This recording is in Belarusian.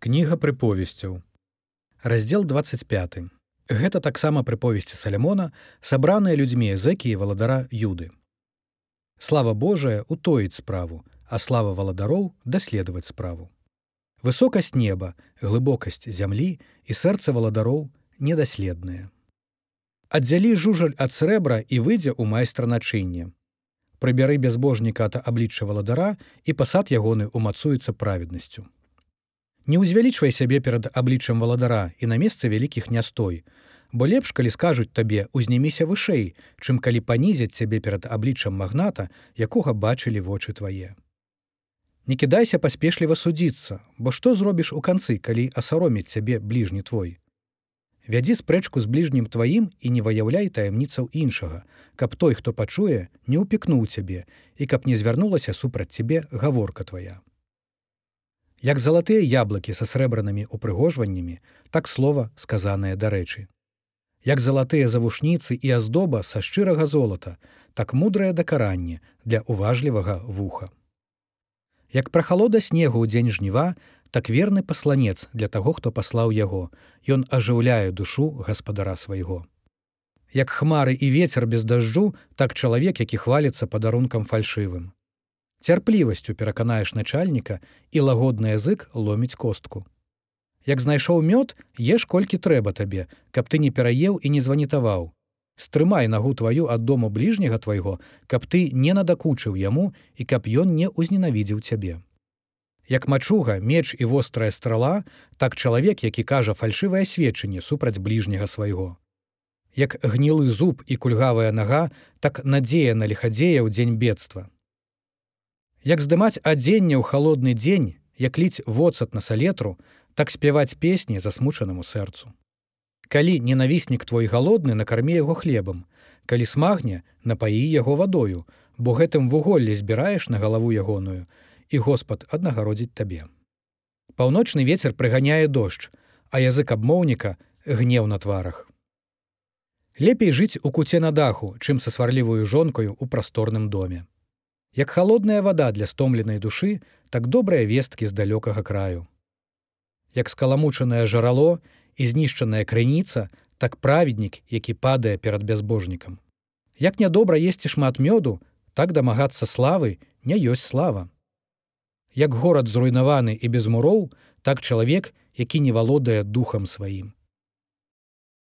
кніга прыповесцяў. Раздел 25 гэта таксама прыповесці салямона сабраныя людзьмі зэкі і валадара юды. Слава Божая утоіць справу а слава валадароў даследаваць справу. Высокасць неба глыбокасць зямлі і сэрца валадароў недаследныя. Аддзялі жужаль ад срэбра і выйдзе ў майстра начынне прыбяры бязбожніка ад аблічча валадара і пасад ягоны умацуецца праведнасцю Не ўзвялічвай сябе перад абліччам валадара і на месцы вялікіх не стой, бо лепш, калі скажуць табе узніміся вышэй, чым калі панізяць цябе перад абліччам магната, якога бачылі вочы твае. Не кідайся паспешліва судзіцца, бо што зробіш у канцы, калі асароміць цябе бліжні твой. Вядзі спрэчку з бліжнім тваім і не выяўляй таямніцаў іншага, каб той, хто пачуе, не ўпікнуў цябе і каб не звярнулася супраць цябе гаворка твая. Як залатыя яблыкі са срэбранымі упрыгожваннямі, так слова сказанае дарэчы. Як залатыя завушніцы і аздоба са шчырага золата, так мудрае дакаранне для уважлівага вуха. Як прахалода снегу ў дзень жніва, так верны пасланец для таго, хто паслаў яго, Ён ажыўляе душу гаспадара свайго. Як хмары і вецер без дажджу, так чалавек, які хваліцца падарункам фальшывым цярплівасцю пераканаеш начальніка і лагодны язык ломіць костку. Як знайшоў мёд, еш колькі трэба табе, каб ты не пераеў і не званітаваў. Стрымай нагу тваю ад дому бліжняга твайго, каб ты не надакучыў яму і каб ён не ўзненавідзеў цябе. Як мачуга, меч і вострая страла, так чалавек, які кажа фальшывае сведчанне супраць бліжняга свайго. Як гнілы зуб і кульгавая нага, так надзея на лихадзея ў дзень бедства. Як здымаць адзенне ў халодны дзень, як ліць воцат на салетру, так спяваць песні засмучанаму сэрцу. Калі ненавіснік твой галодны накарме яго хлебам, калі смагне, напаі яго вадою, бо гэтым вуголле збіраеш на галаву ягоную, і Господ аднагародзіць табе. Паўночны вецер прыганяе дождж, а язык абмоўніка гнеў на тварах. Лепей жыць у куце на даху, чым са сварлівую жонкаю ў прасторным доме. Як холодная вода для стомленай душы, так добрыя весткі з далёкага краю. Як скаламучанае жарало і знішчаная крыніца, так праведнік, які падае перад бязбожнікам. Як нядобра есці шмат мёду, так дамагацца славы не ёсць слава. Як горад зруйнаваны і без муроў, так чалавек, які не валодае духам сваім.